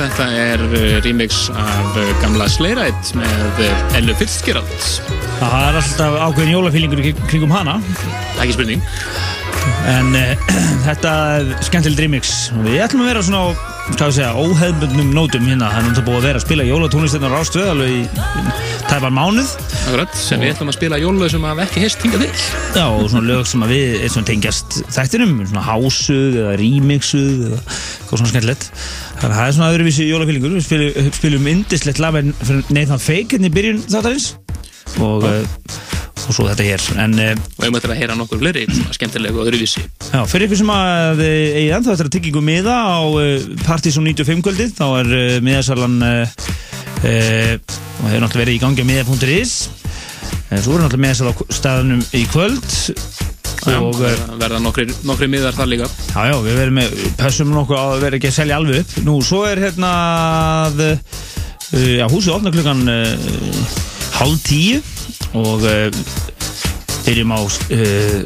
Þetta er uh, remix af uh, gamla Sleirætt með uh, Ellu Fitzgerald. Það er alltaf ákveðin jólafílingur kringum hana. Ekki spurning. En uh, þetta er skemmtileg remix. Við ætlum að vera svona á, hvað við segja, óheðbundnum nótum hérna. Það er náttúrulega búið að vera að spila jólatónlistinnar ástöð alveg í tæpan mánuð. Akkurat, sem við ætlum að spila jólalög sem að ekki heist hingað til. Já, og svona lög sem að við tengjast þættinum, svona hásuð eða remixuð eða eitthvað svona skemmtilegt. Þannig að það er svona öðruvísi jólafílingur. Við spilum, spilum indislegt lag með Nathan Fake hérna í byrjun þáttarins og, uh, og svo þetta hér. En, uh, Og ég mötti að heyra nokkur svona skemmtilegu og öðruvísi. já, fyrir ykkur sem að eh, eigið ennþá eftir að tyggingu miða á uh, Partizón 95 kvöldið, þá er miðasalan uh, og hefur náttúrulega verið í gangi á miða.is. Svo er náttúrulega miðasal á staðunum í kvöld og verða- nokkri, nokkri miðar þar líka. Já, já, við verðum með, pessum nokkuð á að vera ekki að selja alveg upp. Nú, svo er hérna, að, uh, já, húsið opna klukkan uh, hálf tíu og uh, byrjum á uh,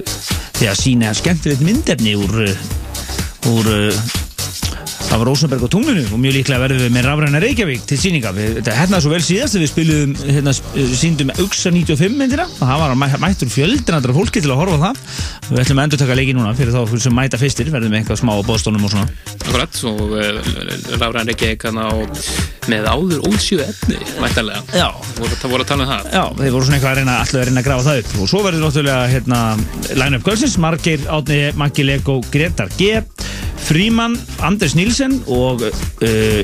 því að sína skemmtilegt myndefni úr, úr af Rosenberg og tunglinu og mjög líklega verðum við með Rafræna Reykjavík til síninga. Við, þetta hérna svo vel síðast við spilum, hérna, síndum Uxa 95 myndina og það var mæ- mættur fjöldinandra fólki til að horfa það. Við ætlum að endur taka leiki núna fyrir þá sem mæta fyrstir, verðum með eitthvað smá á bóðstónum og svona. Akkurat, og uh, Ráðræn Reykjavík á með áður ósjöu efni, mættalega. Já. Það voru að tala um það. Já, þeir voru svona eitthvað að reyna, alltaf að reyna að grafa það upp og svo verður náttúrulega hérna line-up kvöldsins, Margeir, Átni, Maggi Lego, Gretar G, Fríman, Anders Nílsen og uh,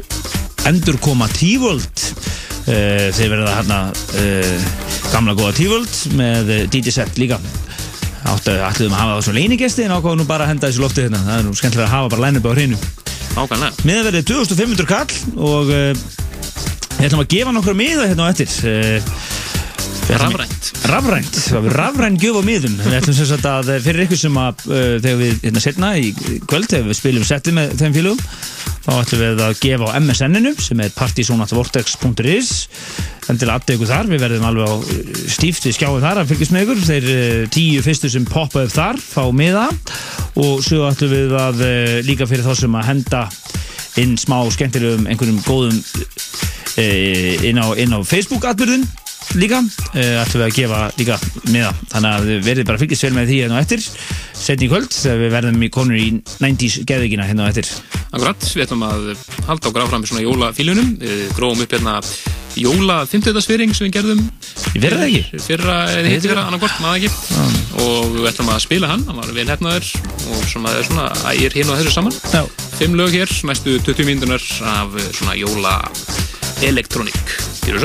endurkoma Tívold uh, þeir verða hérna uh, gamla góða Tívold með DJ set líka. Áttu ætluðum að hafa það svo leinigesti en ákváðu nú bara að henda þessu lofti hérna. Það er nú skemmtilega að hafa bara line-up á hreinu. Ákvæmlega. miðan verði 2500 kall og við ætlum að gefa nokkra miða hérna á eftir Rafrænt. Rafrænt, það var rafræn gjöf á miðum. Við ætlum sem sagt að eh, fyrir ykkur sem að uh, þegar við hérna setna í kvöld þegar við spilum settið með þeim félugum þá ætlum við að gefa á MSN-inu sem er partysonatvortex.is endilega aðdega ykkur þar, við verðum alveg á eh, stíft við skjáum þar að fylgjast með ykkur. Þeir uh, tíu fyrstu sem poppa upp þar fá miða. Og svo ætlum við að uh, líka fyrir þá sem að henda inn smá skemmtilegum einhverjum góðum inn á, á Facebook-atbyrðin líka uh, ætlum við að gefa líka miða þannig að þið verðið bara að fylgjast vel með því hérna á eftir setni í kvöld þegar við verðum í konur í 90s geðvíkina hérna á eftir Akkurat, við ætlum að halda okkur áfram með svona jólafílunum. Við grófum upp hérna jóla 50. sem við gerðum. Verði það ekki Fyrra, eða hitt fyrra, annarkort, maður ekki. Og við ætlum að spila hann, hann var vel hefnaður og svona, það er svona, ægir hinn og þessu saman. Já. Fimm lög hér, næstu 20 mínútunar af eh, svona jóla elektrónik. Gjör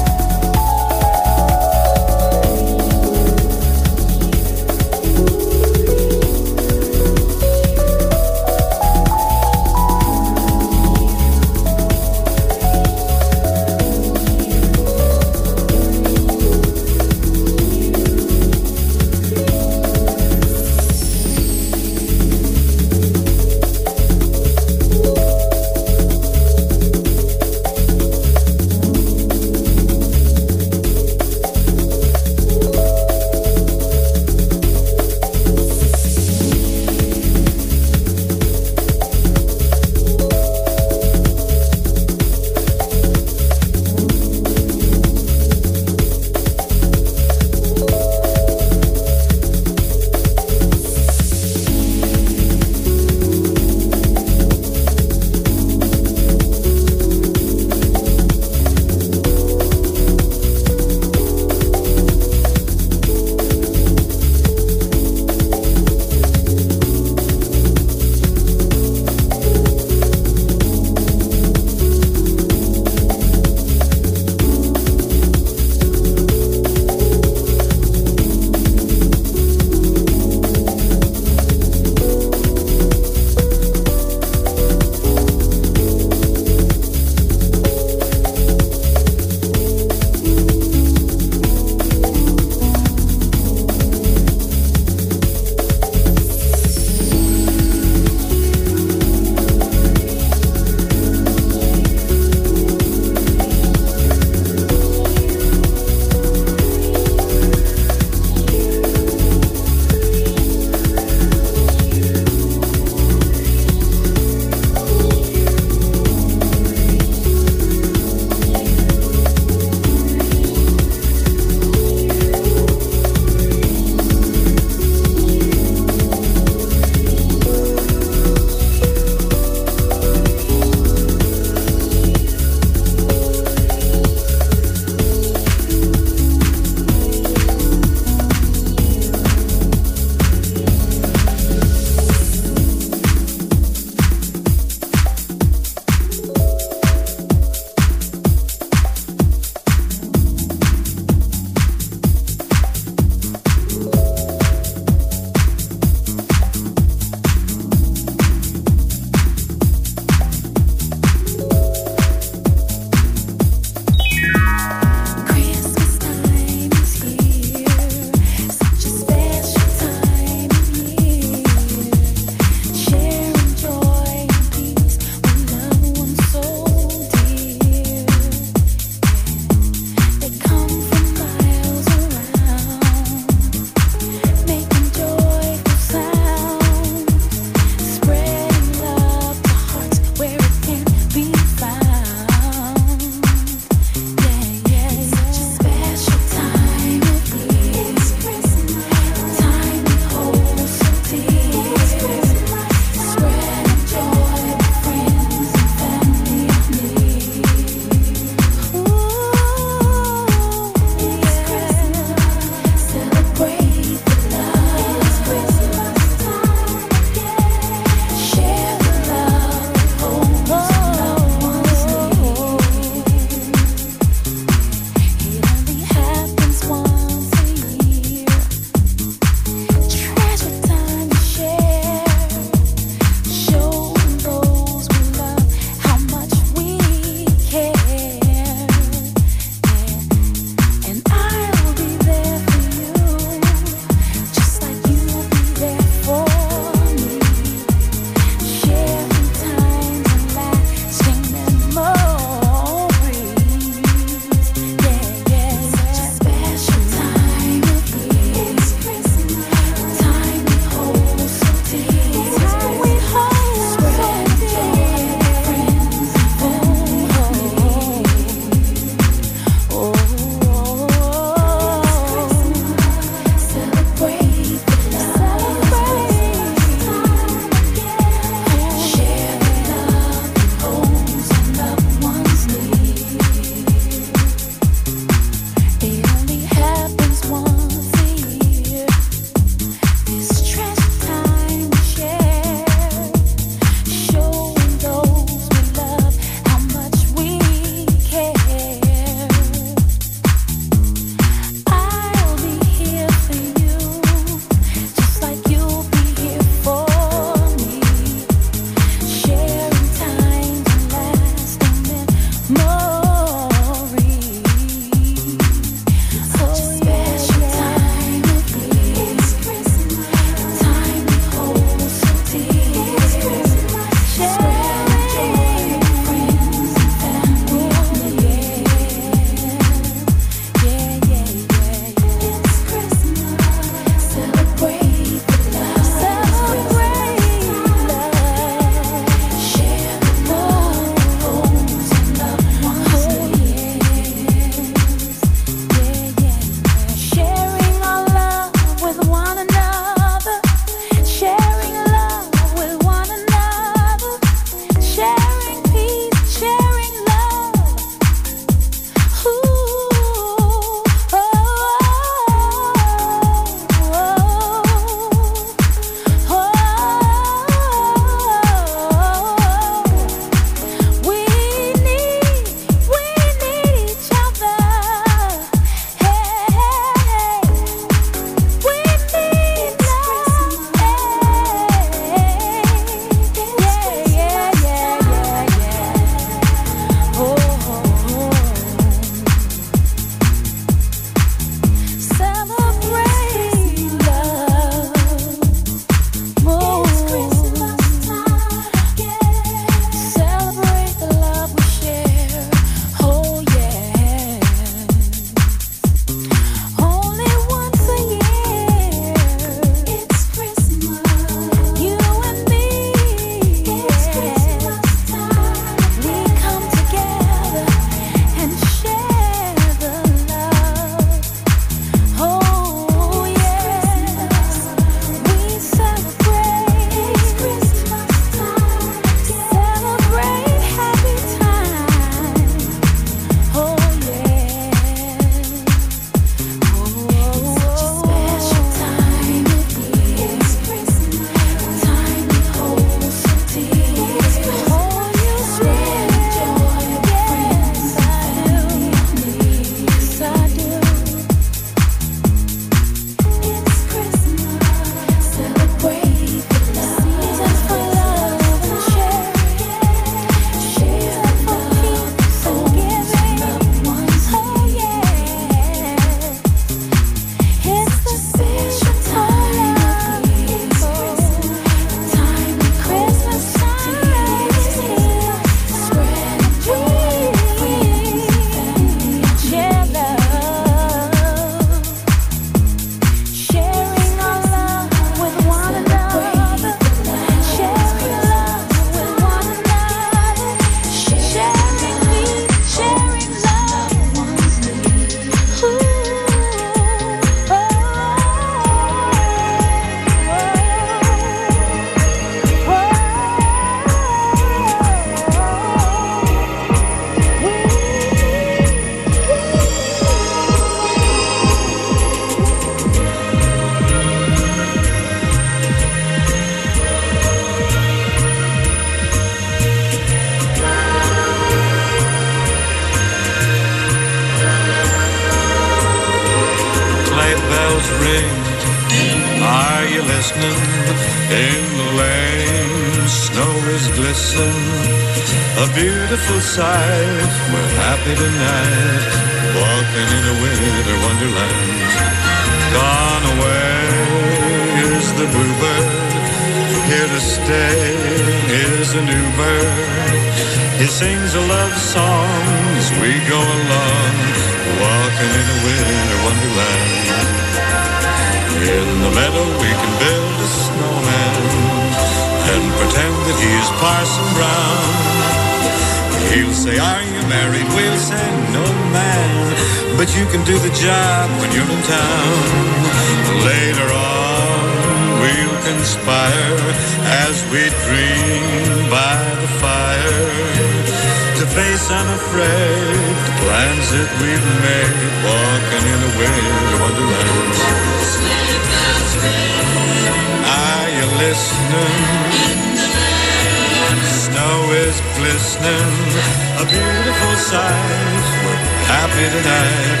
tonight,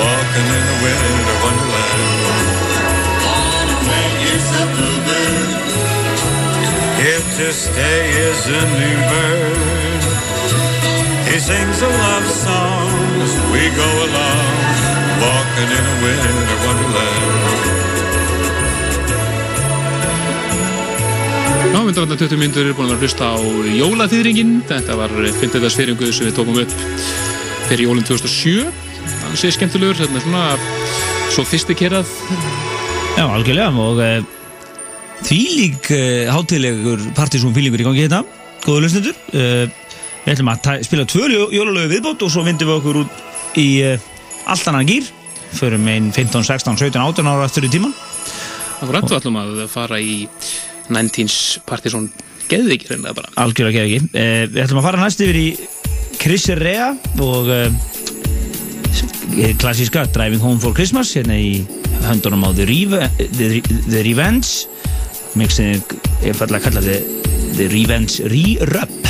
walking in a winter wonderland. If to stay is a new bird, he sings a love song as we go along, walking in a winter wonderland. Já, erum 20 myndur búin að vera hlusta á jólaþýðringin. Þetta var 50. þýðringu sem við tókum upp fyrir jólinn 2007. Það sé skemmtilegur, þetta er svona sofistikerað. Já, algjörlega og uh, þvílík uh, hátilegur partysón fílingur í gangi hérna góðu lusnendur uh, við ætlum að spila tvö jólalögu viðbót og svo vindum við okkur út í allt annan gýr förum einn 15, 16, 17, 18 ára aftur í tíman Akkurat, við ætlum að fara í 19's Partizón geðvikið reynilega bara. algjörlega uh, við ætlum að fara næst yfir í Chris Rea og klassíska Driving Home for Christmas hérna í höndunum á The, Reve The, The Revenge. Mixið er falla að kalla The, The Revenge Re-Rub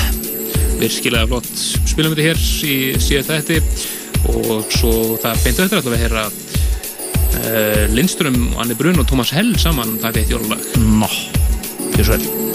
Virkilega flott. Spilum við þetta hér í síðan þætti og svo það beintu eftir ætlum við að heyra uh, Lindström, Anni Brun og Thomas Hell saman það eitt jólalag. Nó, gjör svo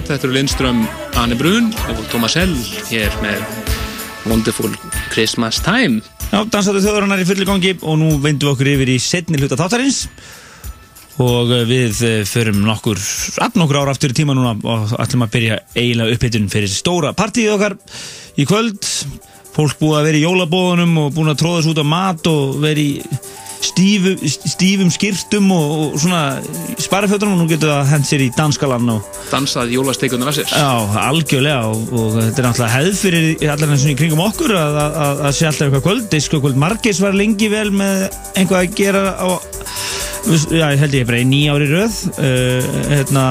upp, þetta eru Lindström, Anne Brun og Thomas Hell hér með Wonderful Christmas Time. Já, dansaðu þjóðurinnar í fulli gangi og nú vindum við okkur yfir í setni hluta þáttarins og eh, við eh, förum nokkur, allt nokkur ára aftur í tíma núna og ætlum að byrja eiginlega upphittun fyrir stóra partíið okkar í kvöld fólk búið að vera í jólabóðunum og búin að tróða þessu út á mat og vera í stífu, stífum skýrtum og, og svona sparafjötunum og nú getur það hent sér í danskalann og Dansað jólasteikunar af sér. Já, algjörlega og, og þetta er náttúrulega hefð fyrir allar eins og í kringum okkur að, að, að, að sé alltaf eitthvað kvöld Disko kvöld Margis var lengi vel með einhvað að gera á, já, held ég bara í nýja ári röð uh, hérna,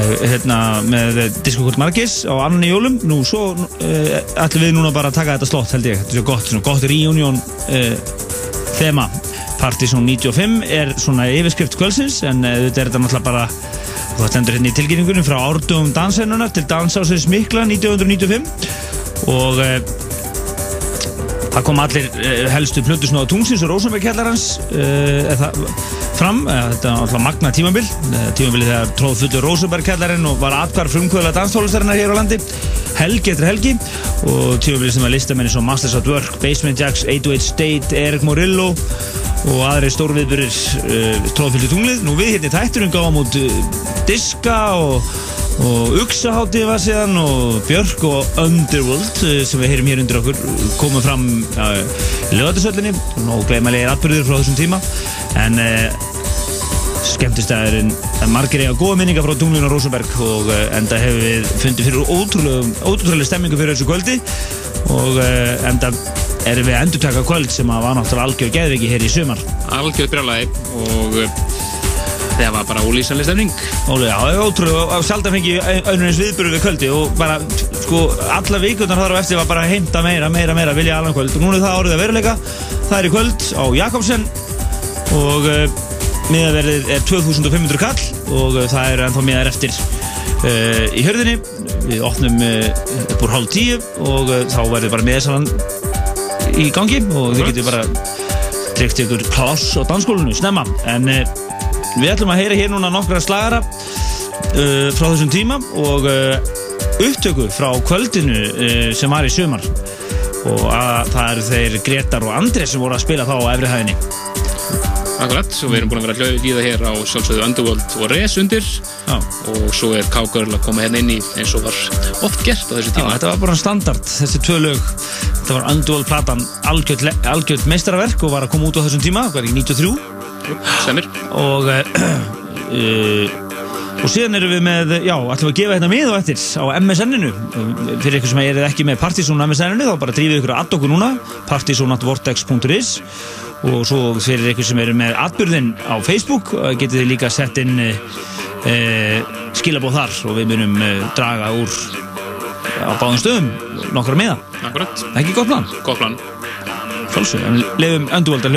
eh, hérna með Disko kvöld Margis á annan í jólum. Nú svo uh, ætlum við núna bara að taka þetta slott held ég, þetta er gott, svona gott reunion uh, þema. Partizón 95 er svona yfirskrift kvöldsins en uh, þetta er þetta náttúrulega bara Það stendur hérna í tilkynningunum frá árdugum dansennunar til dansásins Mikla 1995 og e, það kom allir e, helstu plötusnóða tungsins og Rósenberg-kellarans e, fram, þetta er alltaf magna tímabil, e, tímabili þegar tróð fullur Rósenberg-kellarinn og var atkvar frumkvöðla danstólustarinnar hér á landi helgi eftir helgi og tímabili sem var listamenni svo Masters at Work, Basement Jacks, 808 State, Erik Morillo og aðri stórviðburir uh, tróðfylgdu tunglið. Nú við hérna í þætturum gáðum út uh, diska og, og Uxahátti var síðan og Björk og Underworld uh, sem við heyrim hér undir okkur komum fram í lögatisöllinni og gleymalegir atbyrður frá þessum tíma en uh, skemmtistæðurinn margir eiga góða minninga frá tunglinu og Rosenberg og uh, enda hefur við fundið fyrir ótrúlega, stemmingu fyrir þessu kvöldi. Og uh, enda erum við að endur taka kvöld sem að var náttúrulega algjör geðviki hér í sumar. Algjörð brjálæði og uh, það var bara ólýsanlega stemning. Já, það er ótrúlega sjálf fengi önnur eins viðbyrju við kvöldi og bara, sko, alla vikurnar þar á eftir var bara heimta meira, meira, meira vilja allan kvöld. Og núna er það árið að veruleika. Það er í kvöld á Jakobsen og uh, miðaverðið er 2500 kall og uh, það er ennþá miðar eftir uh, í hörðinni. Við opnum upp úr hálf tíu og þá verður bara miðarsalan í gangi og þið getur bara tryggt ykkur pláss á dansskólinu snemma. En við ætlum að heyra hér núna nokkra slagara frá þessum tíma og upptöku frá kvöldinu sem var í sumar. Og að, það eru þeir Gretar og Andrés sem voru að spila þá á efrihæðinni Akkurat, og við erum búin að vera að líða hér á sjálfsögðu Underworld og Res undir Já. og svo er K-Girl að koma hérna inn í eins og var oft gert á þessu Já, tíma. þetta var bara standard, þessi tvö lög þetta var Underworld platan algjört, le- algjört meistaraverk og var að koma út á þessum tíma, það var í 93 Stemir. og uh, og síðan erum við með, já, ætlum við að gefa hérna mið og eftir á MSN-inu fyrir ykkur sem er ekki með Partizón MSN-inu þá bara drífið ykkur að add okkur núna partizonatvortex.is og svo fyrir ykkur sem eru með atbyrðin á Facebook uh, getið þið líka sett inn uh, uh, skilabóð þar. Og við munum uh, draga úr á báðum stöðum nokkra miða, Akkurat, ekki gott plan? Gott plan. Lefum önduvald að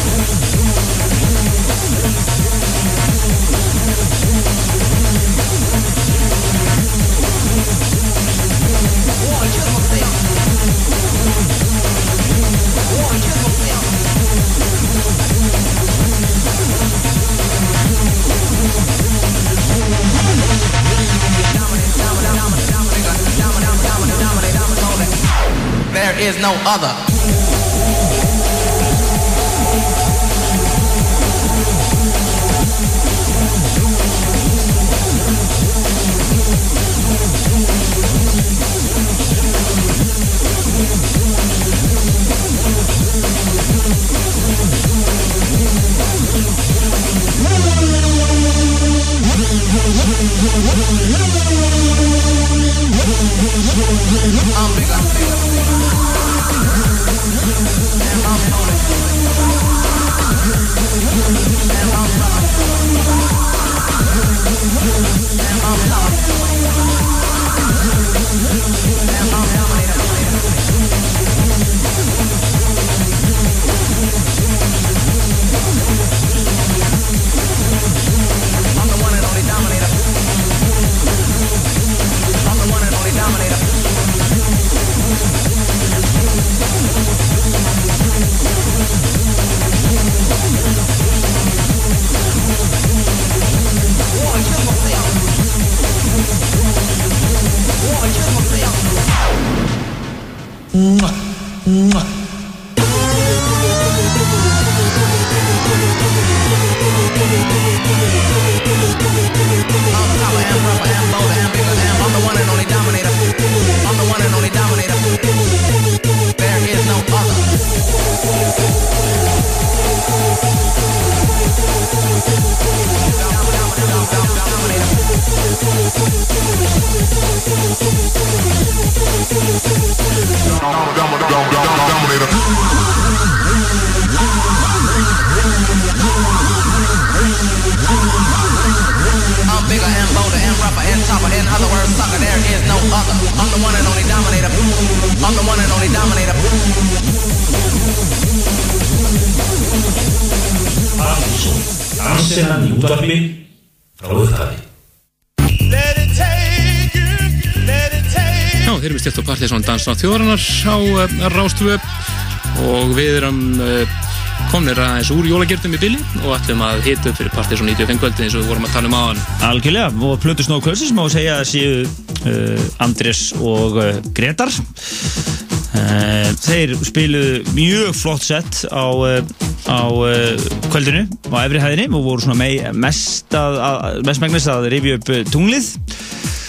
is no other. Þjóðarinnar á uh, Rástvö og við erum uh, komnir aðeins úr jólagertum í bili og ætlum að hita upp fyrir Partiðsson 95 kvöldi eins og við vorum að tala um aðan. Algjörlega, og Plötu Snóð Kvölsins má segja að séu uh, Andrés og uh, Gretar uh, Þeir spiluðu mjög flott sett á, á kvöldinu á efri hæðinni og voru svona mest, að, að, megnast að rifja upp tunglið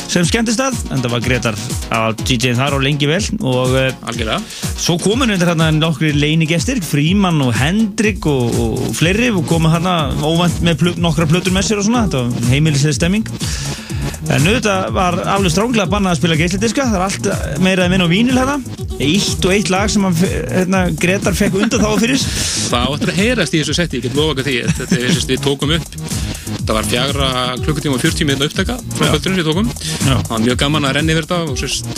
sem skemmtist að, en það var Gretar að DJ-in þar og lengi vel og uh, Algjörlega. Svo komu hérna nokkri leinigestir, Fríman og Hendrik og, og fleiri og komu hérna óvænt með plö, nokkra plötur með sér og svona, þetta var heimilislega stemming. En auðvitað var alveg stránglega bannað að spila geisladiska, það er allt meira en minn og vínil hérna. Eitt og eitt lag sem hann, hérna, Gretar fekk undan þá fyrir. Það áttur að heyrast í þessu setti, ég get lofa okkur því. Þetta er þess að við tókum upp. Það var fjagra klukkutíma og 40 minna upptaka frá kvöldurinn sem við tókum. Það var mjög gaman að renni yfir þetta og sérst,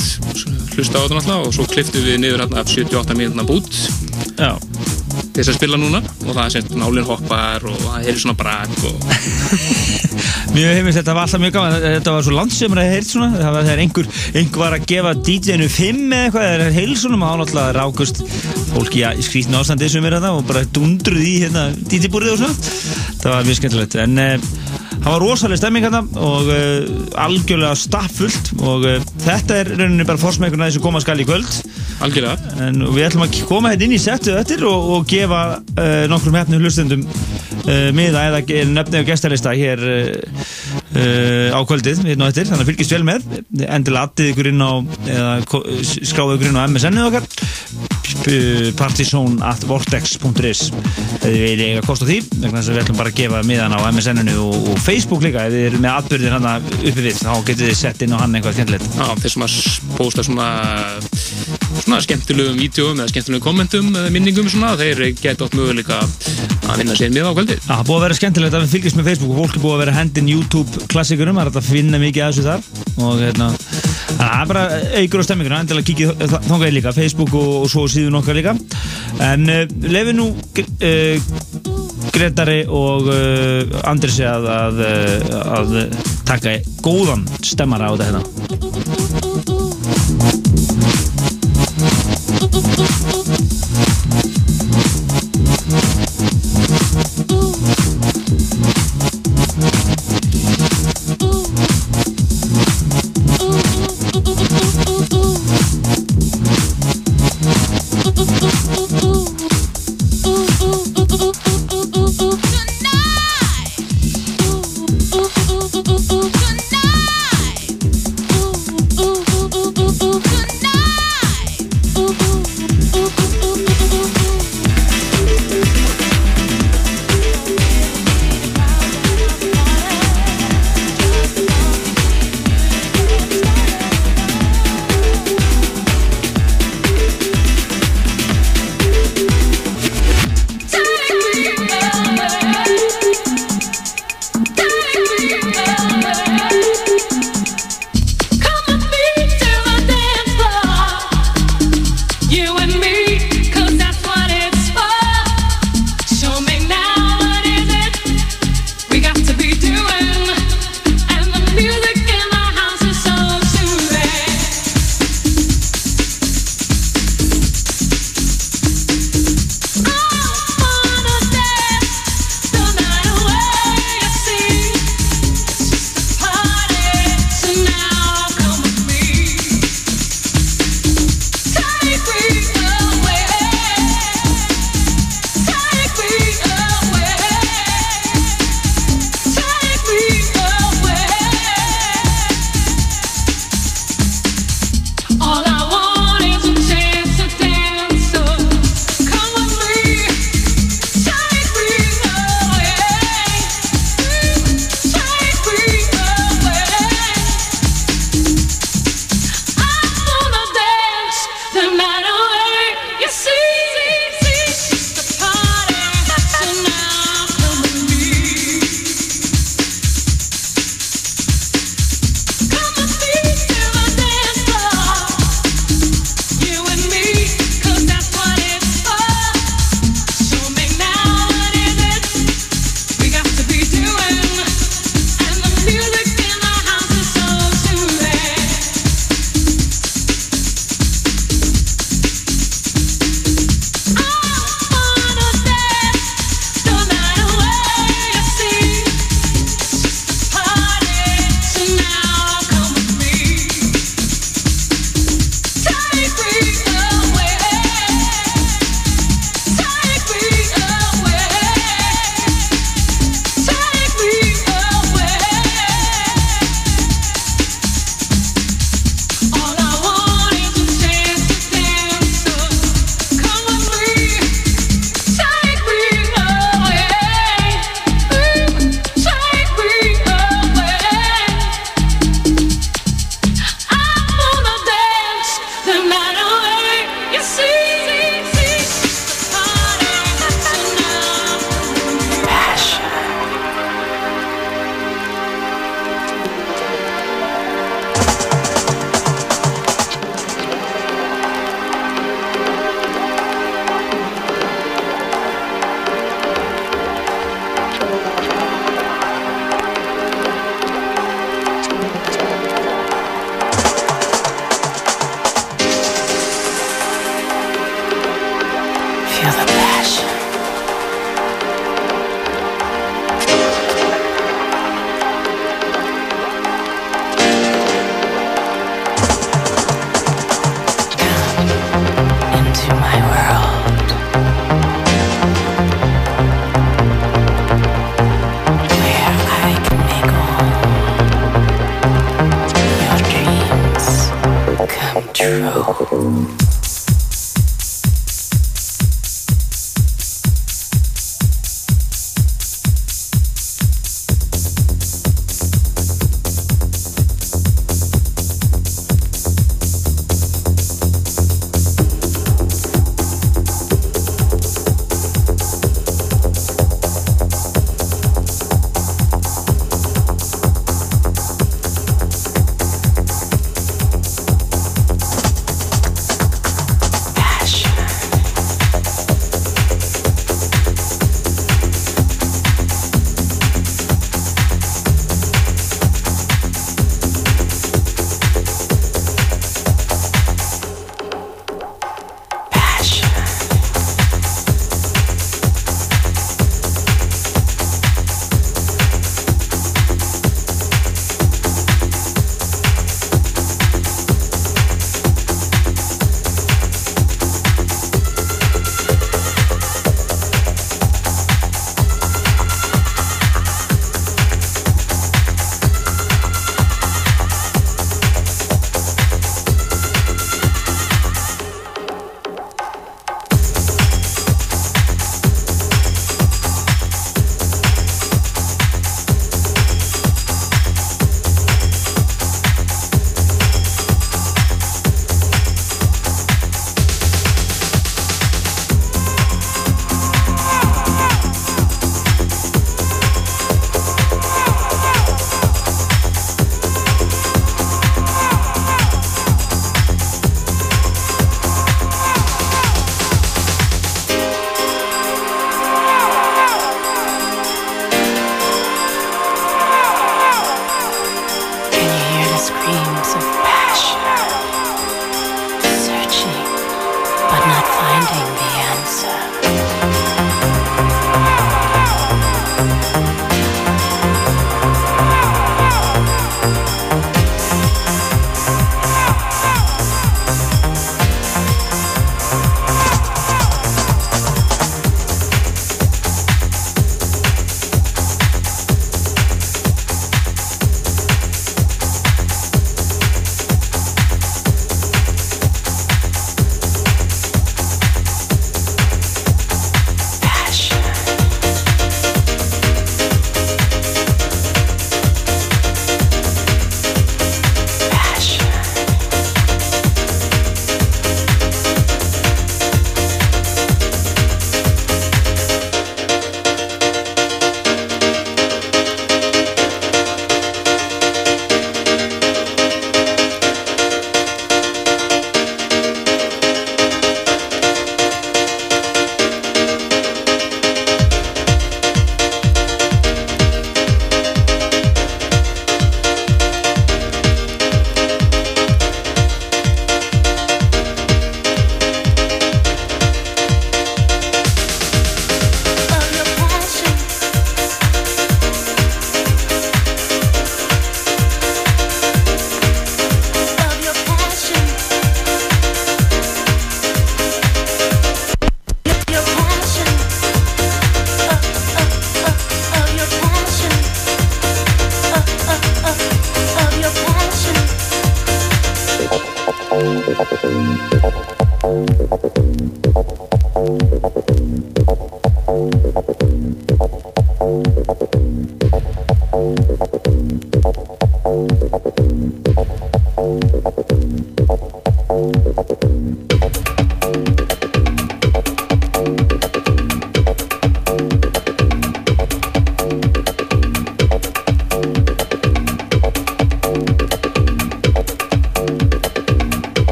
hlusta á þetta náttúrulega og svo kliftum við niður hérna af 78 minna bút Já. Til þess að spila núna og það er sérst nálinn hoppar og það er svona brak og Mjög heimist, þetta var alltaf mjög gaman, þetta var svo landsömmur að heyrt svona, það var þegar einhver, einhver var að gefa DJ-nu 5 eða eitthvað, eða heilsunum og alltaf rákust fólki í skrítinu ástandi sem er þetta og bara dundruð í hérna DJ-búrið og svona, það var mjög skemmtilegt, en uh, það var rosalega stemming hérna og uh, algjörlega stappfullt og uh, þetta er rauninni bara forsmekuna þessu koma skal í kvöld. Algjörlega. En við ætlum að koma hérna inn í settu eftir og, og gefa uh, nokkrum hefnum hlustendum uh, miða eða nefni og gestalista hér á kvöldið hérna eftir, þannig að fylgist vel með. Endilega addið ykkur inn á eða skráðu ykkur inn á MSN-ið okkar partizón at vortex.is þið vilja eiga kost á því vegna þess að við ætlum bara að gefa miðan á MSN-inu og, og Facebook líka, ef þið eru með atbyrðir hann uppi við, þá getið þið sett inn á hann eitthvað skemmtilegt. Já, þeir sem að posta svona svona skemmtilegum vídeoum eða skemmtilegum kommentum eða minningum svona, þeir geta átt möguleika að vinna sér miða á kvöldið. Já, það búið að vera skemmtilegt að við fylgjast með Facebook. Og fólk er búið að vera hendin YouTube klassikurum, það er að finna mikið að þessu þar. Og hérna, það er bara aukur á stemminguna, endilega kikið þangað líka, Facebook og, og svo síðun okkar líka. En uh, lefi nú uh, Gretari og uh, Andrisi að, að, að taka góðan stemmara á þetta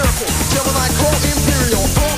miracle. Gemini call Imperial.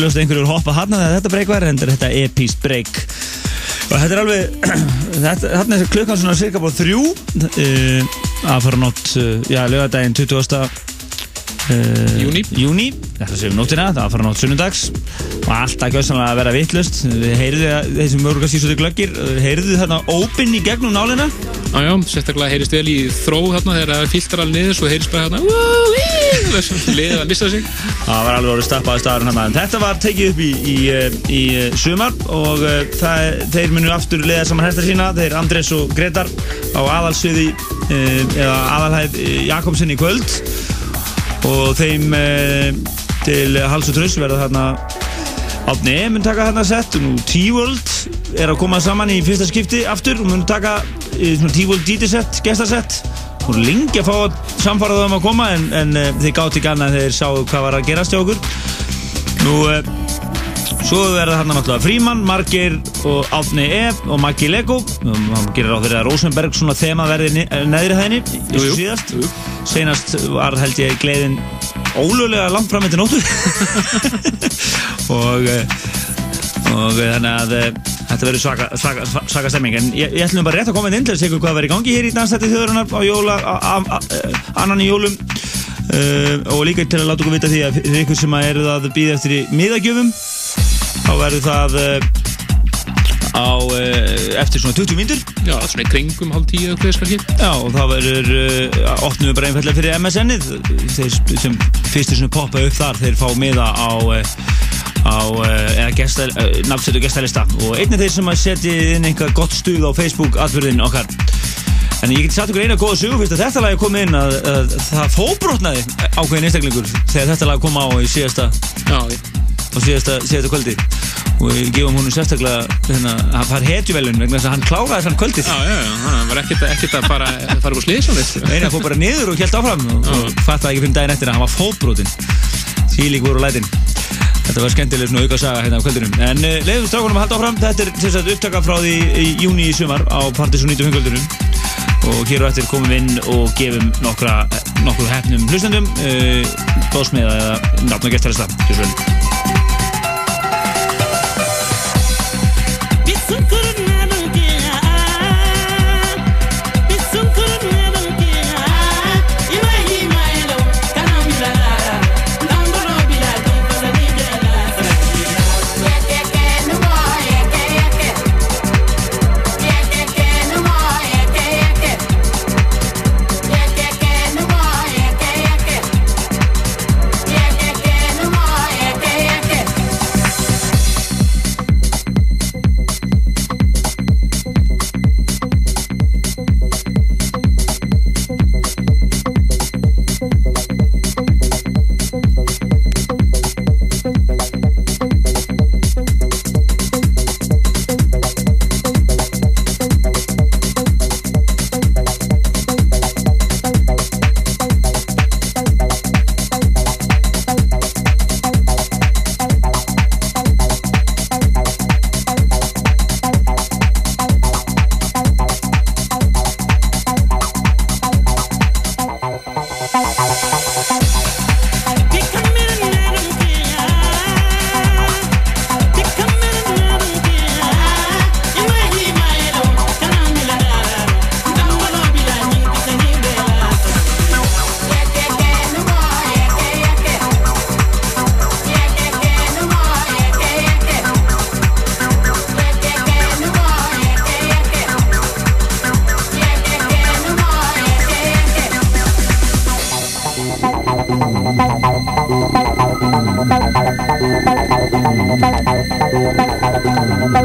Það var nokkuð ljóst að einhverju hoppa hann þegar þetta breyk var, en þetta er epíst breyk. Og þetta er alveg, þetta, þarna er klukkan svona cirka búið þrjú, uh, að fara nótt, uh, já, lögadaginn 20. Uh, Júní. Júní, þetta séum nóttina, það að fara nótt sunnudags og alltaf gjössanlega að vera vittlust. Við heyrðu að þessi mörgast í svolítið glöggir, heyrðu þarna ópinn í gegnum nálina. Já, já, sérstaklega heyrist vel í þró þarna þegar það filtrar alveg niður svo heyrist bara hérna liðið að missa sig. Það var alveg orðið stappaði staðurinn hann en þetta var tekið upp í, í, eh, í eh, sumar og uh, það, þeir munu aftur leiða saman hættar sína. Þeir Andrés og Gretar á aðalsviði uh, eða aðalhæð uh, Jakobsen í kvöld. Og þeim til hals og tröss verða þarna Átni E. mun taka þarna sett og nú T-World er að koma saman í fyrsta skipti aftur. Og mun taka eh, T-World DJ-sett, gestasett og lengi að fá að samfara það um að koma en, en uh, þeir gátt ekki annað þegar þeir sáu hvað var að gerast hjá okkur. Nú uh, svo verða þarna náttúrulega Fríman, Margeir og Átni E og Maggi Lego. Hann gerir á þeirra Rosenberg svona þema verði ne- eh, neðri hæðinni Jú, jú. síðast. Senast var held ég gleðin ólöglega langt fram eftir nóttu. Og eh, og eh, þannig að eh, þetta verður svaka, svaka, svaka stemming en ég, ég ætlum bara rétt að koma inn til að segja hvað verður í gangi hér í dansætti þjóðurinnar á jóla a, a, a, annan í jólum. Uh, og líka til að láta ykkur vita því að fyrir ykkur sem að eru að býða eftir í miðagjöfum þá verður það uh, á uh, eftir svona 20 mínútur. Já, svona í kringum hálf tíu eða hvað skal hér Já, og það verður, opnum við bara einfallega fyrir MSN-ið, þeir sem fyrstir sem poppa upp þar, þeir fá miða á, á eða gesta, uh, nafnsettu gestalista. Og einnig þeir sem að setja inn einhver gott stuð á Facebook atbyrðin okkar. En ég geti satt ykkur eina góða sögu fyrst að þetta lag komið inn að, að það fóbrotnaði ákveðin einstaklingur þegar þetta lag kom á í síðasta, á síðasta, síðasta kvöldi. Og við gefum húnum sérstaklega hérna, að fara hetjuvelun vegna þess að hann kláraði þann kvöldið. já, já, já, það var ekkert, ekkert að fara, fara úr sliðsjónið Nei, hann fór bara niður og held áfram og, og fattaði ekki fyrir daginn eftir að hann var fótbrotin Þýlík voru lætin Þetta var skemmtileg svona auka saga hérna á kvöldunum En uh, leiðum strákunum að halda áfram. Þetta er þess að upptaka frá því í júni í sumar á Partisan 95 kvöldunum og hér og eftir komum við inn og gefum nokkra, nokkur hefnum hlustendum uh, bóðsmiða eða og gestarista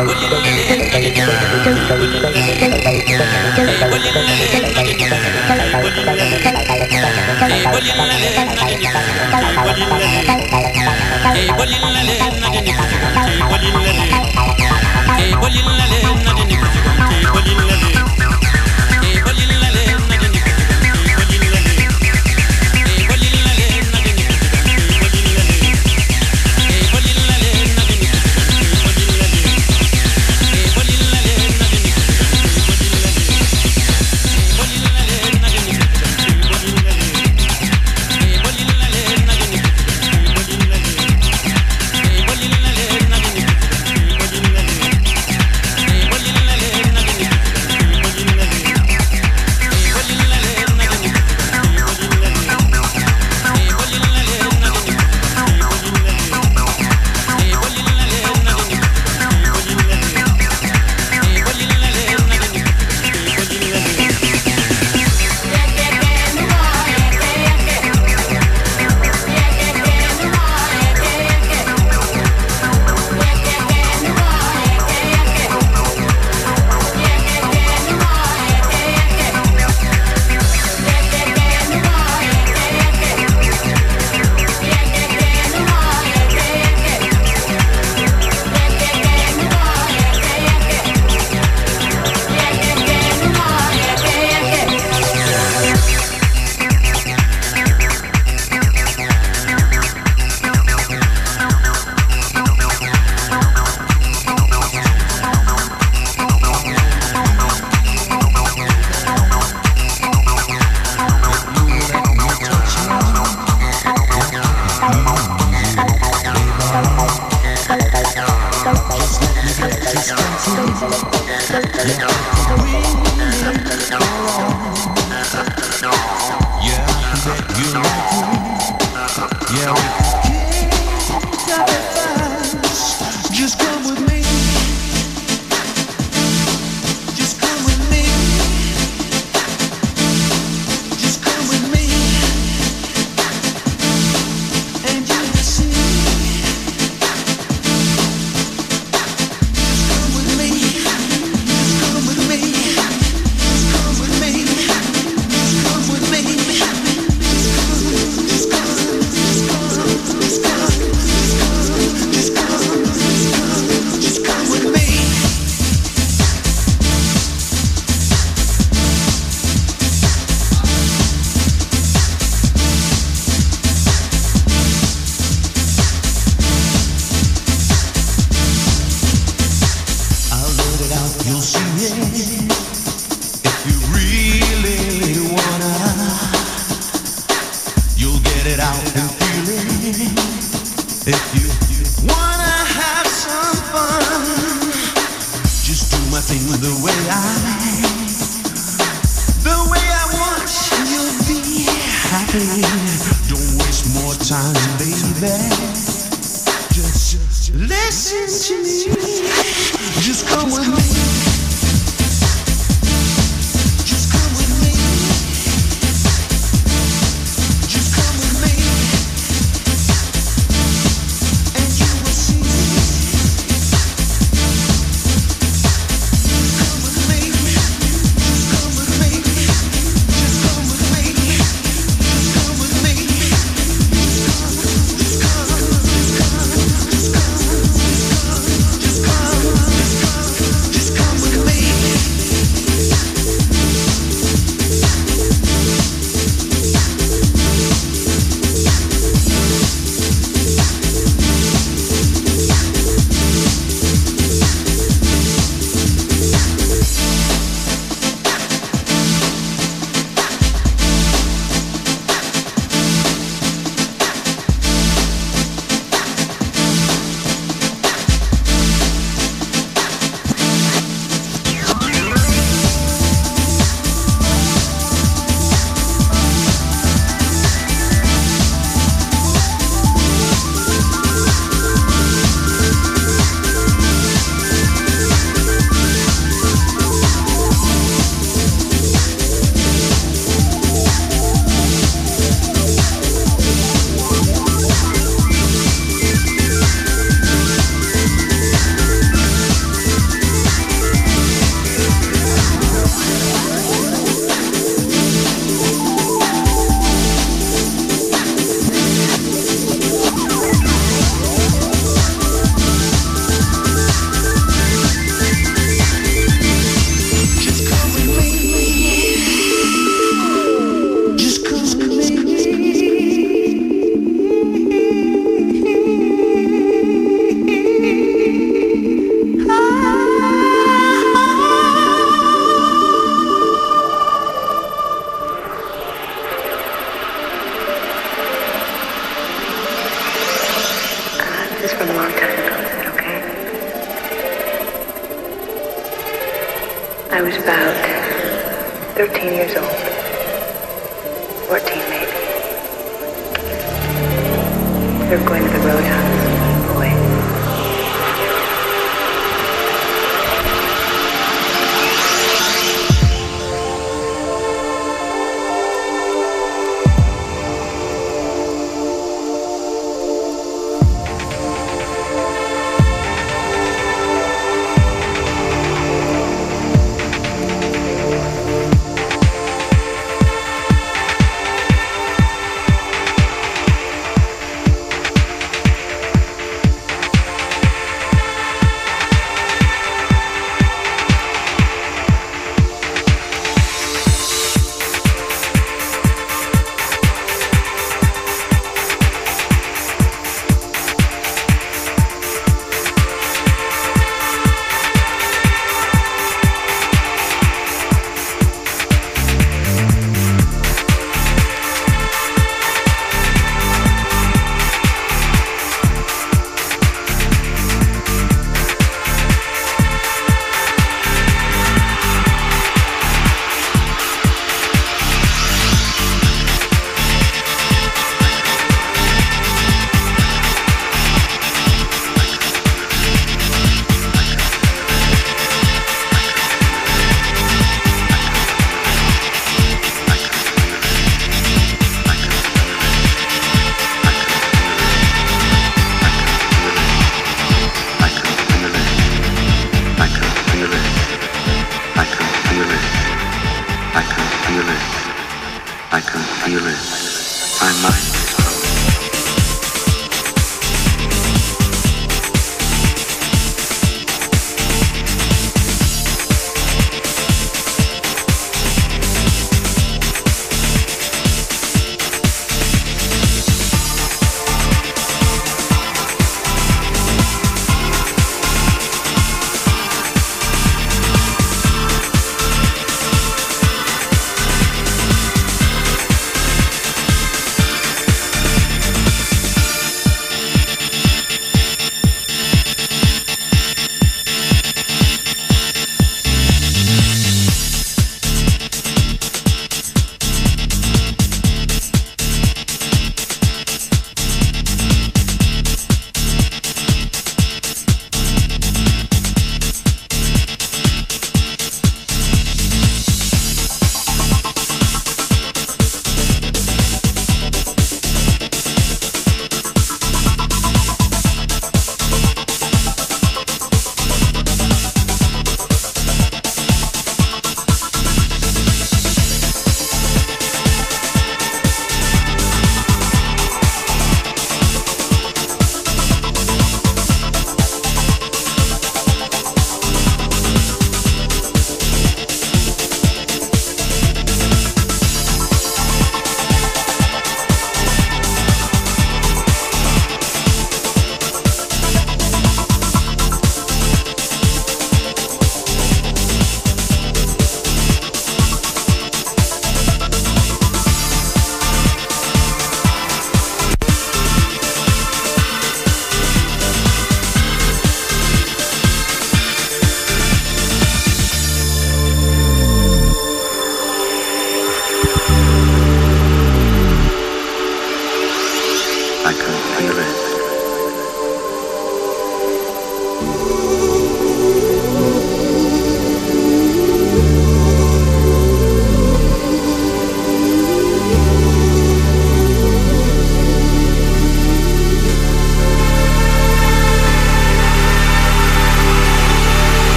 Hey,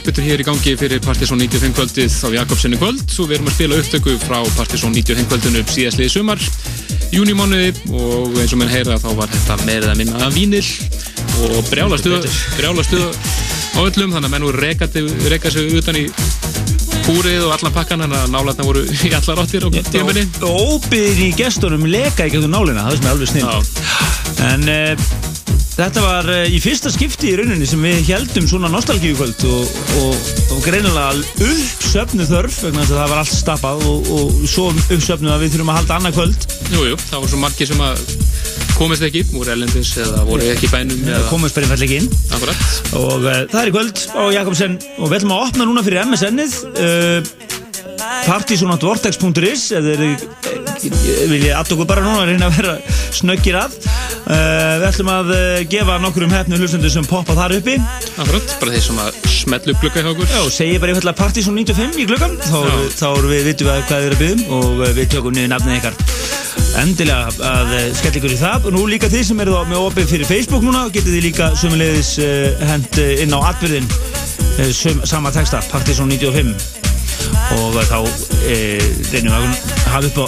uppbyttur hér í gangi fyrir Partiðsson 95 kvöldið á Jakobsenni kvöld. Svo við erum að spila upptöku frá Partiðsson 95 kvöldinu síðastliði sumar júnimánuði og eins og menn heyra þá var þetta meirið að minna vínil og brjála stuð brjála stuð á öllum þannig að menn voru rekandi, reka sig utan í húrið og allan pakkan þannig að nálatna voru í allar áttir á tíminni Óbyðin í gestunum leka ekki um nálina, það er sem er alveg snill. En uh, þetta var uh, í fyrsta skipti í rauninni sem við heldum svona nostalgíukvöld og, og, og greinilega uppsöfnu þörf vegna þess að það var allt stappað og, og svo uppsöfnu að við þurfum að halda annað kvöld. Jújú, jú, það voru svo margir sem að komist ekki, voru ellendis eða voru ekki bænum eða komast bara einfall ekki inn. Akkurat. Og uh, það er í kvöld á Jakobsen og við ætlum að opna núna fyrir MSN-ið uh, partysonatvortex.is eða vil ég aðtöku bara núna að reyna að vera snöggir að við ætlum að uh, gefa nokkur um hefnu hlustundu sem poppa þar uppi. Akkurat, bara þeir sem að smetlu upp glugga hjá okkur. Já, segi bara einfallega Partizon 95 í gluggan þá, þá erum við, vitum við hvað við erum að byggja og uh, við tökum niður nafnið ykkar. Endilega að skella ykkur í það. Og nú líka þið sem eru með opið fyrir Facebook núna getið þið líka sömulegðis uh, hend inn á atbyrðin sama texta, Partizon 95 og þá reynum við að hafa upp á,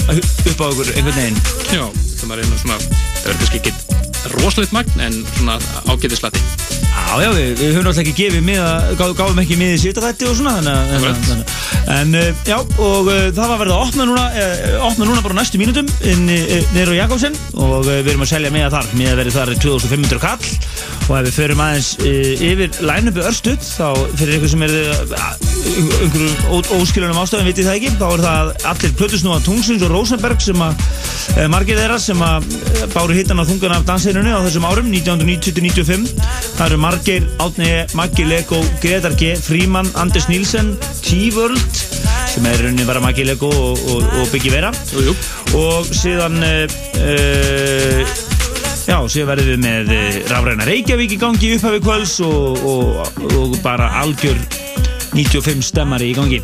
upp á okkur einhvern veginn. Já, það maður reyna svona það verður kannski ekki rosalegt magn en svona ágætislati Já, já, við, við höfum alltaf ekki gefið miða, gá, gáðum ekki miðið sýtarætti og svona þannig, þannig, þannig. en uh, já, og uh, það var verið að opna núna uh, opna núna bara næstu mínutum uh, niður á Jakobsen og við erum að selja miða þar miða verið þar 2500 kall og ef við förum aðeins yfir line-upi örstuð þá fyrir ykkur sem er uh, einhverju óskilunum ástöðum vitið það ekki, þá er það allir plötusnúa Tungsins og Rosenberg sem að margir þeirra sem að uh, báru hittan á þungan af danseinunni á þessum árum 1990-95 það eru Margeir, Átni, Maggi Lego Gretar G, Fríman, Anders Nílsen T-World sem er rauninni bara Maggi Lego og, og, og Biggi Vera. Jú, jú. og síðan uh, já, síðan verðum við með Rafræna Reykjavík í gangi upphafi kvöls og, og, og bara algjör 95 stemmari í gangi.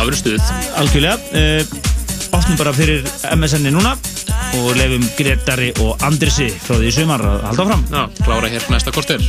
Afur stuð. Algjörlega uh, opnum bara fyrir MSN-i núna og lefum Gretari og Andrisi frá því sumar að halda fram Já, klára hér næsta korter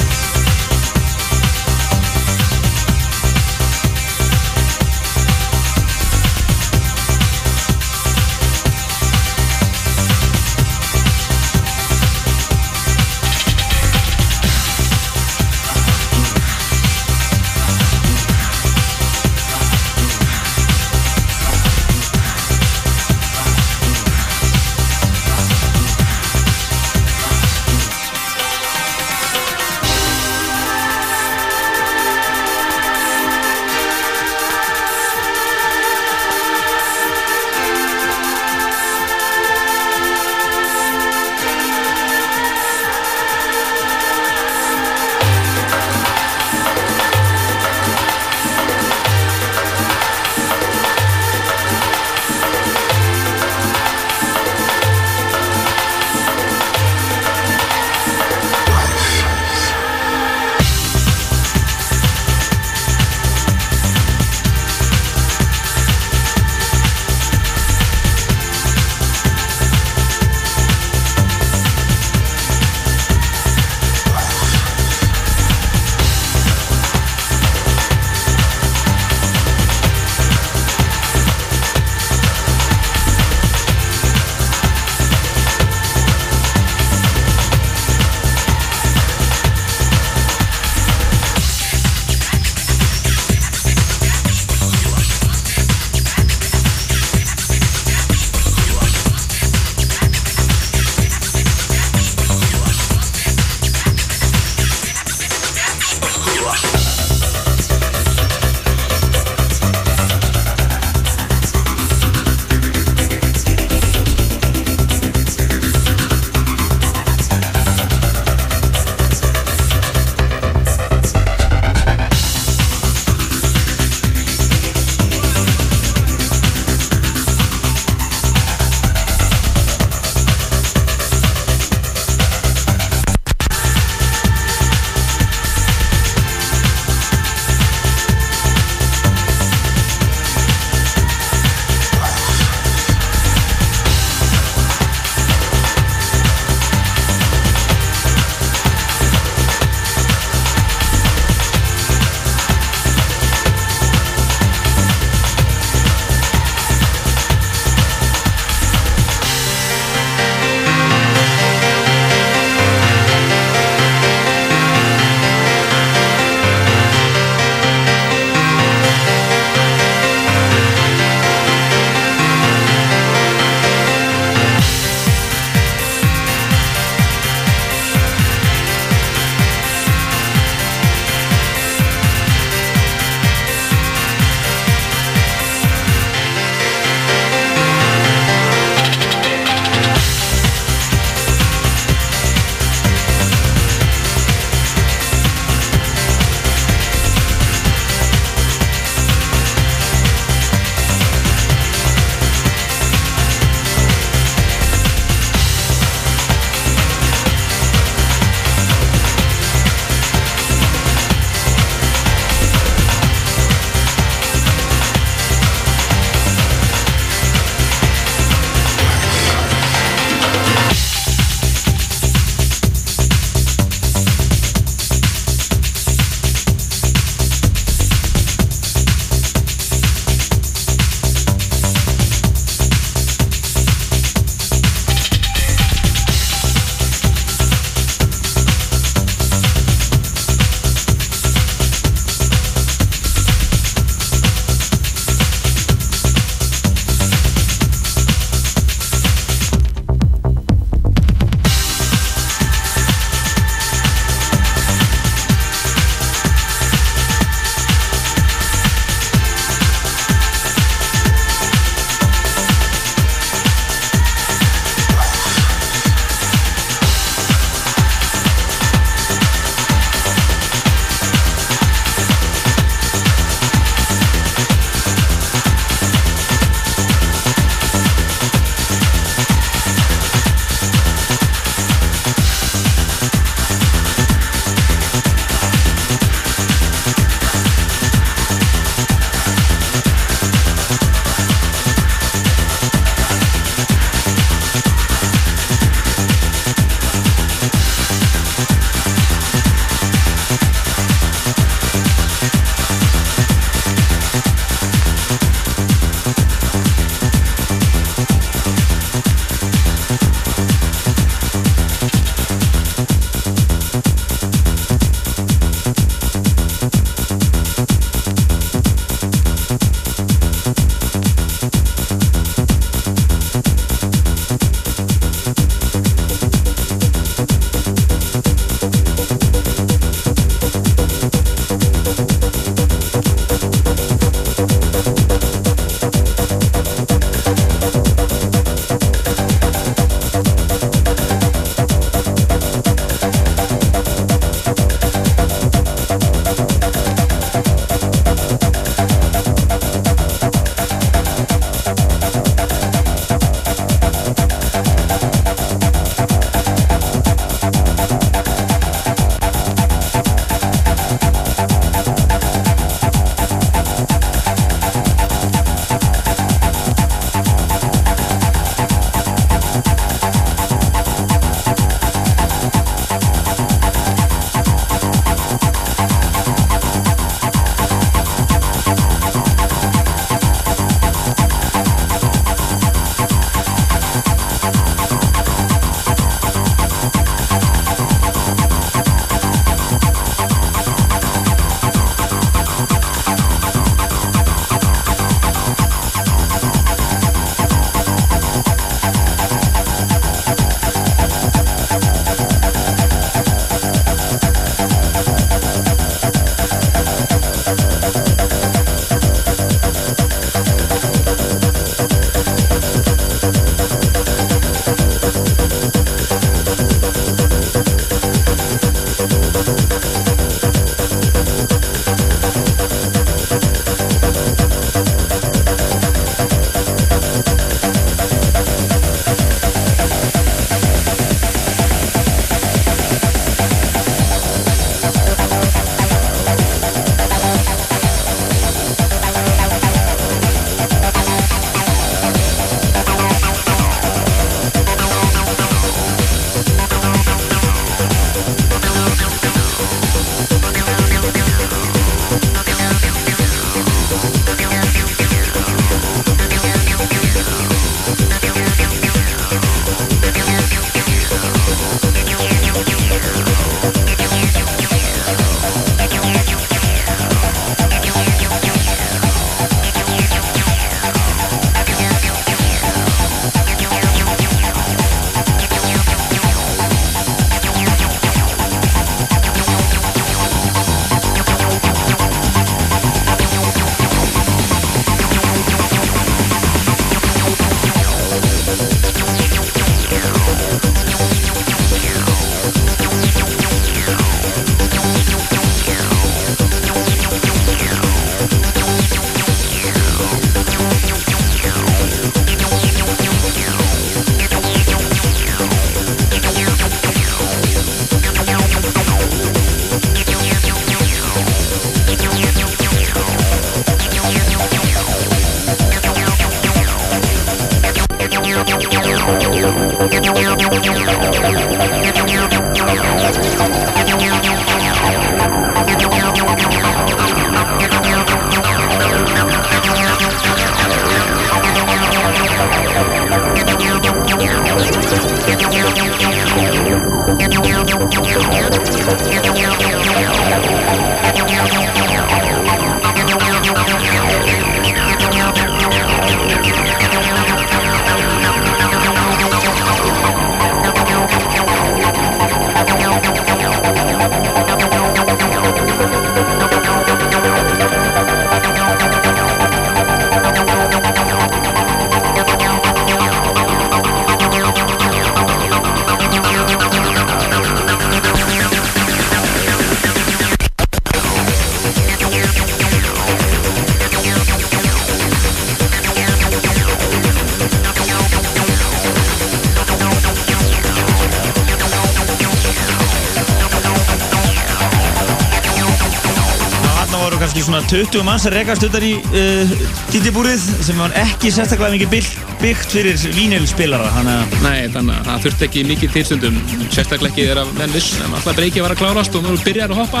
Voru kannski svona 20 manns að rekast utan í uh, dýtibúrið sem var ekki sérstaklega mikið byggt, fyrir vínilspilara að Nei, þannig að það þurfti ekki mikið tilstundum sérstaklega ekki þegar menn viss en alltaf breykið var að klárast og nú byrjar að hoppa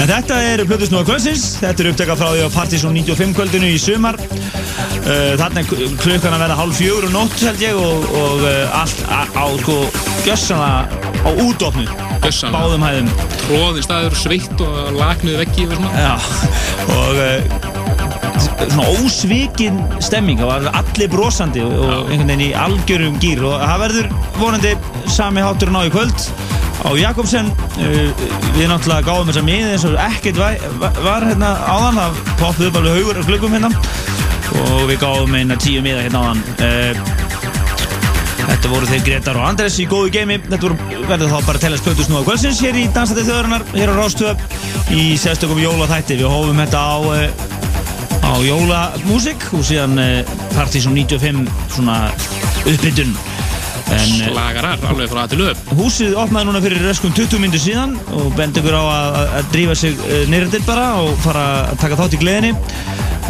En þetta er Plutusnúa kvöldsins, þetta er upptekað frá því á Partizón 95 kvöldinu í sumar. Uh, Þarna er klukkan að verða hálf fjögur og nótt held ég og, og uh, allt á, sko gjössanlega á útofnu. Báðum hæðum. tróðin staður, sveitt og lagnuð veggi og svona. Já, og uh, svona ósvikin stemming, var allir brosandi og, og einhvern veginn í algjörum gýr og það verður vonandi sami háturinn á í kvöld. Á Jakobsen uh, við náttúrulega gáðum þessa miði eins og ekkert var, var hérna áðan. Það poppuð upp alveg haugur af glöggum hérna. Og við gáðum eina tíu miða hérna áðan. Uh, Þetta voru þeir Gretar og Andres í góðu geimi. Þetta verður þá bara að tella spötus nú á kvöldsins hér í Dansandi þjóðarinnar, hér á Rástöð í sérstökum jólaþætti. Við hófum þetta á, uh, á jólamúsík og síðan uh, Partizón 95 svona uppbytun. Slagarar, alveg frá að til upp Húsið opnaði núna fyrir röskum 20 minnir síðan og bendi ykkur á að, að- drífa sig uh, nýrðir bara og fara að taka þátt í gleðinni.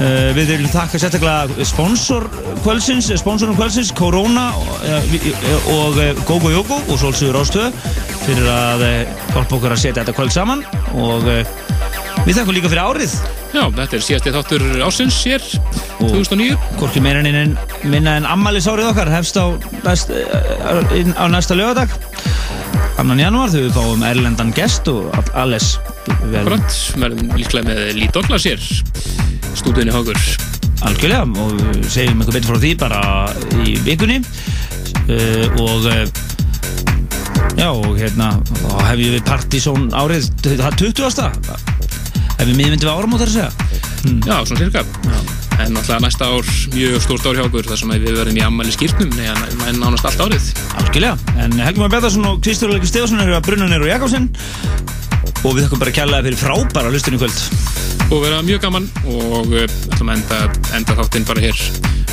Uh, við viljum þakka sérstaklega sponsor kvöldsins, eh, sponsorum kvöldsins, Corona eh, og Gogo Jogo og Solsögur Ástöð fyrir að hjálpa okkur að setja þetta kvöld saman og við þakkum líka fyrir árið. Já, þetta er síðasti þáttur ásins hér 2009 Hvorki meira en minna en ammælisárið okkar hefst á, næst, inn- á næsta lögadag annan janúar þegar við fáum erlendan gest og alles Akkurat, verðum líklega með Lee Douglas hér stúdíunni Hákur algjörlega og segjum eitthvað betur frá því bara í vikunni uh, og uh, já og hérna þá hef ég við Partizón árið það er 20. miðmyndi við áramót þar að segja? Já, svona cirka. En náttúrulega næsta ár mjög stórt ár hjá okkur þar sem að við verðum í ammæli skýrnum en nánast allt árið. Algjörlega. En Helgi Már Bjartarsson og Kristján Leiki Stefansson eru að brunna neyru Jakobsen. Og við þakkum bara kærlega fyrir frábæra lustin í kvöld. Og vera mjög gaman og uh, ætlum að enda, enda þáttinn bara hér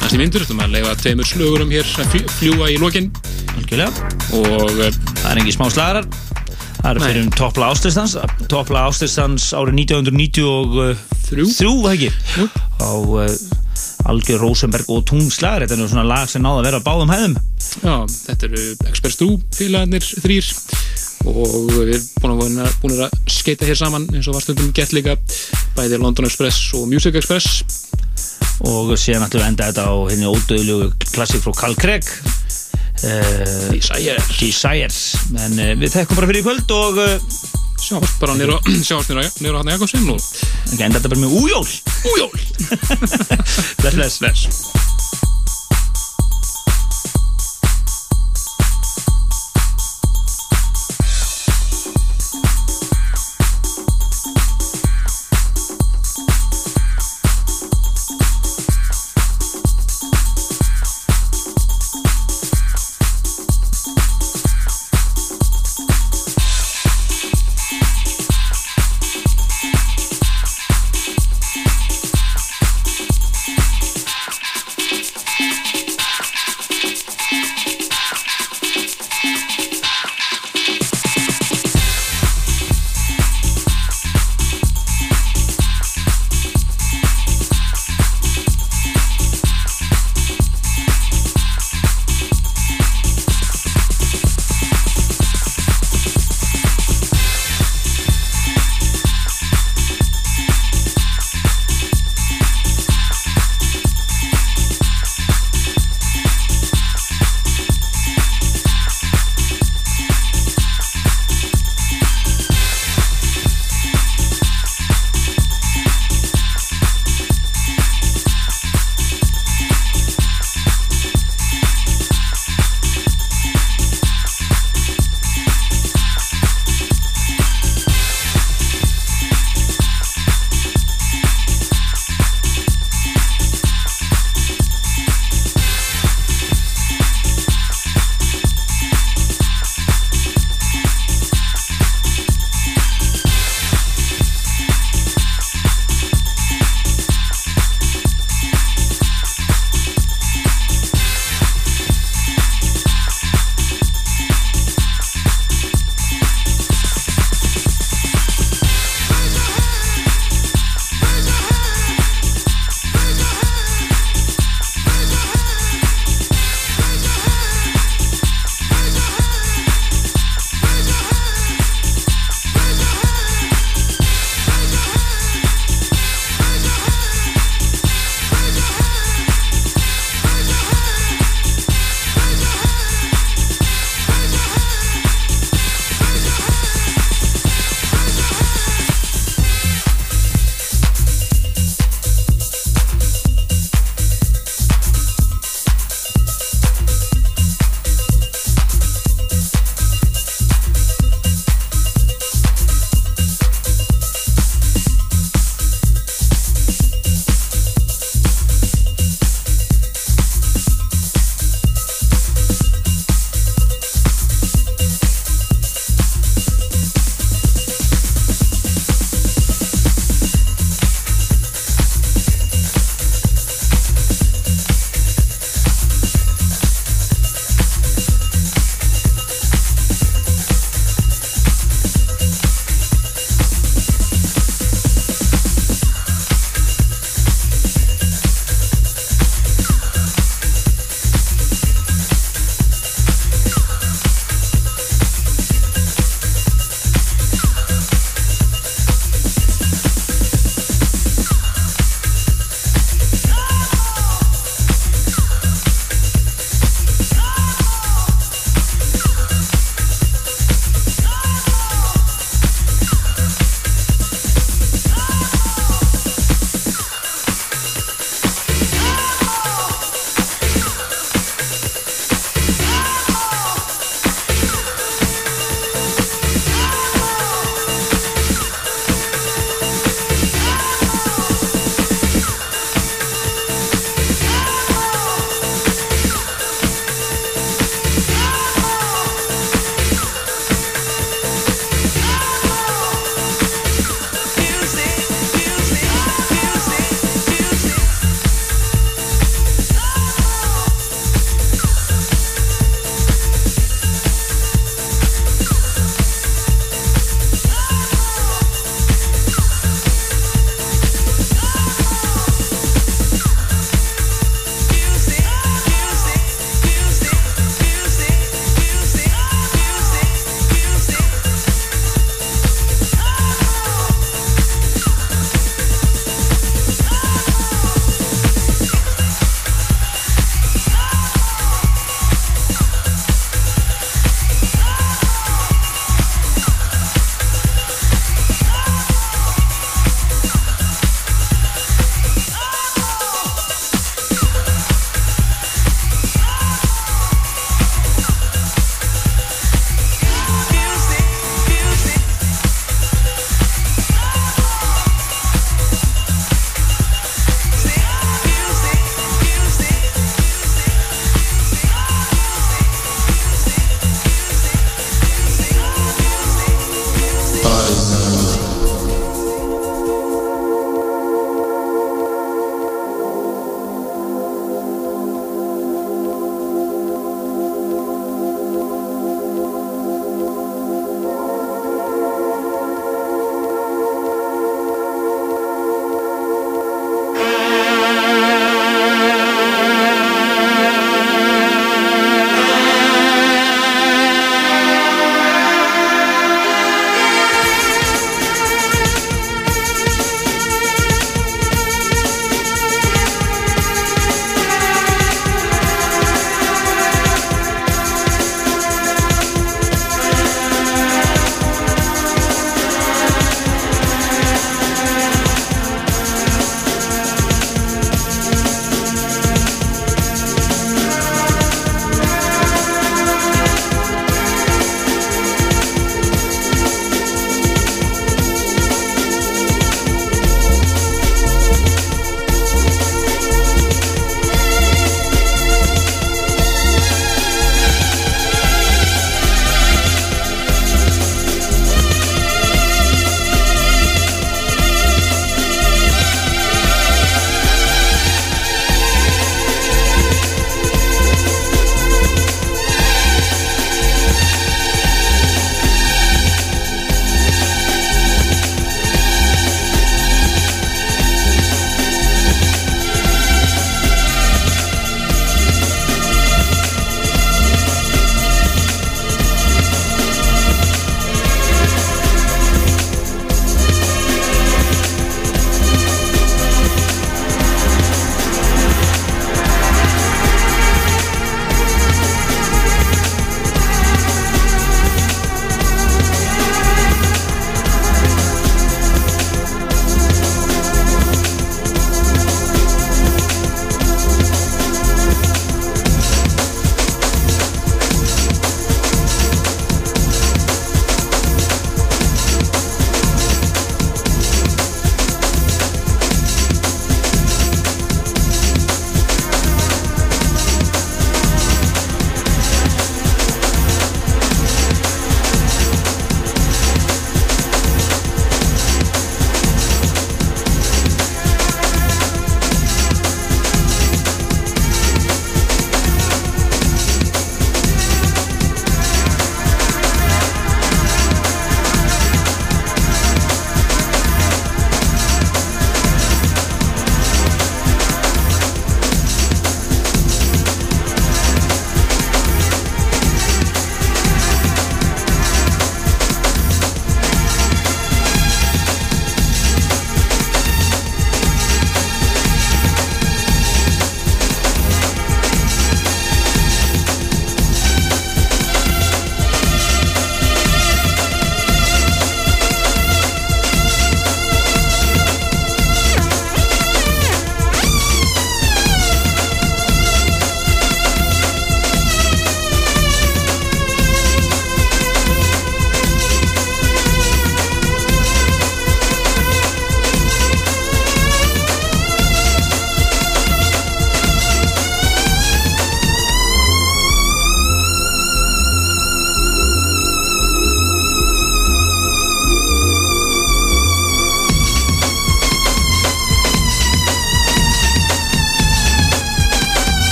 næst í myndur, ætlum að leifa tveimur slögurum hér að fljúa- í algjörlega. Og uh, það er engi smá slagarar það Nei. fyrir um toppla ástyrstans toppla ástyrstans árið 1993 þrjú, það ekki? Á uh, Algjör Rosenberg og Tungslagar þetta er nú svona lag sem náða að vera á báðum hæðum. Já, þetta eru Express 3 félagarnir þrýr og við erum búin að, búin að, skeita hér saman eins og var stundum gett líka bæði London Express og Music Express. Og síðan ætlum við að enda þetta á henni ódöðlugu klassik frá Carl Craig Desires. Desires. En uh, við þekkum bara fyrir í kvöld og uh, sjáumst bara nýra nýra, hann Jakobsen og enda þetta bara með újól. Újól. Bless bless. Bless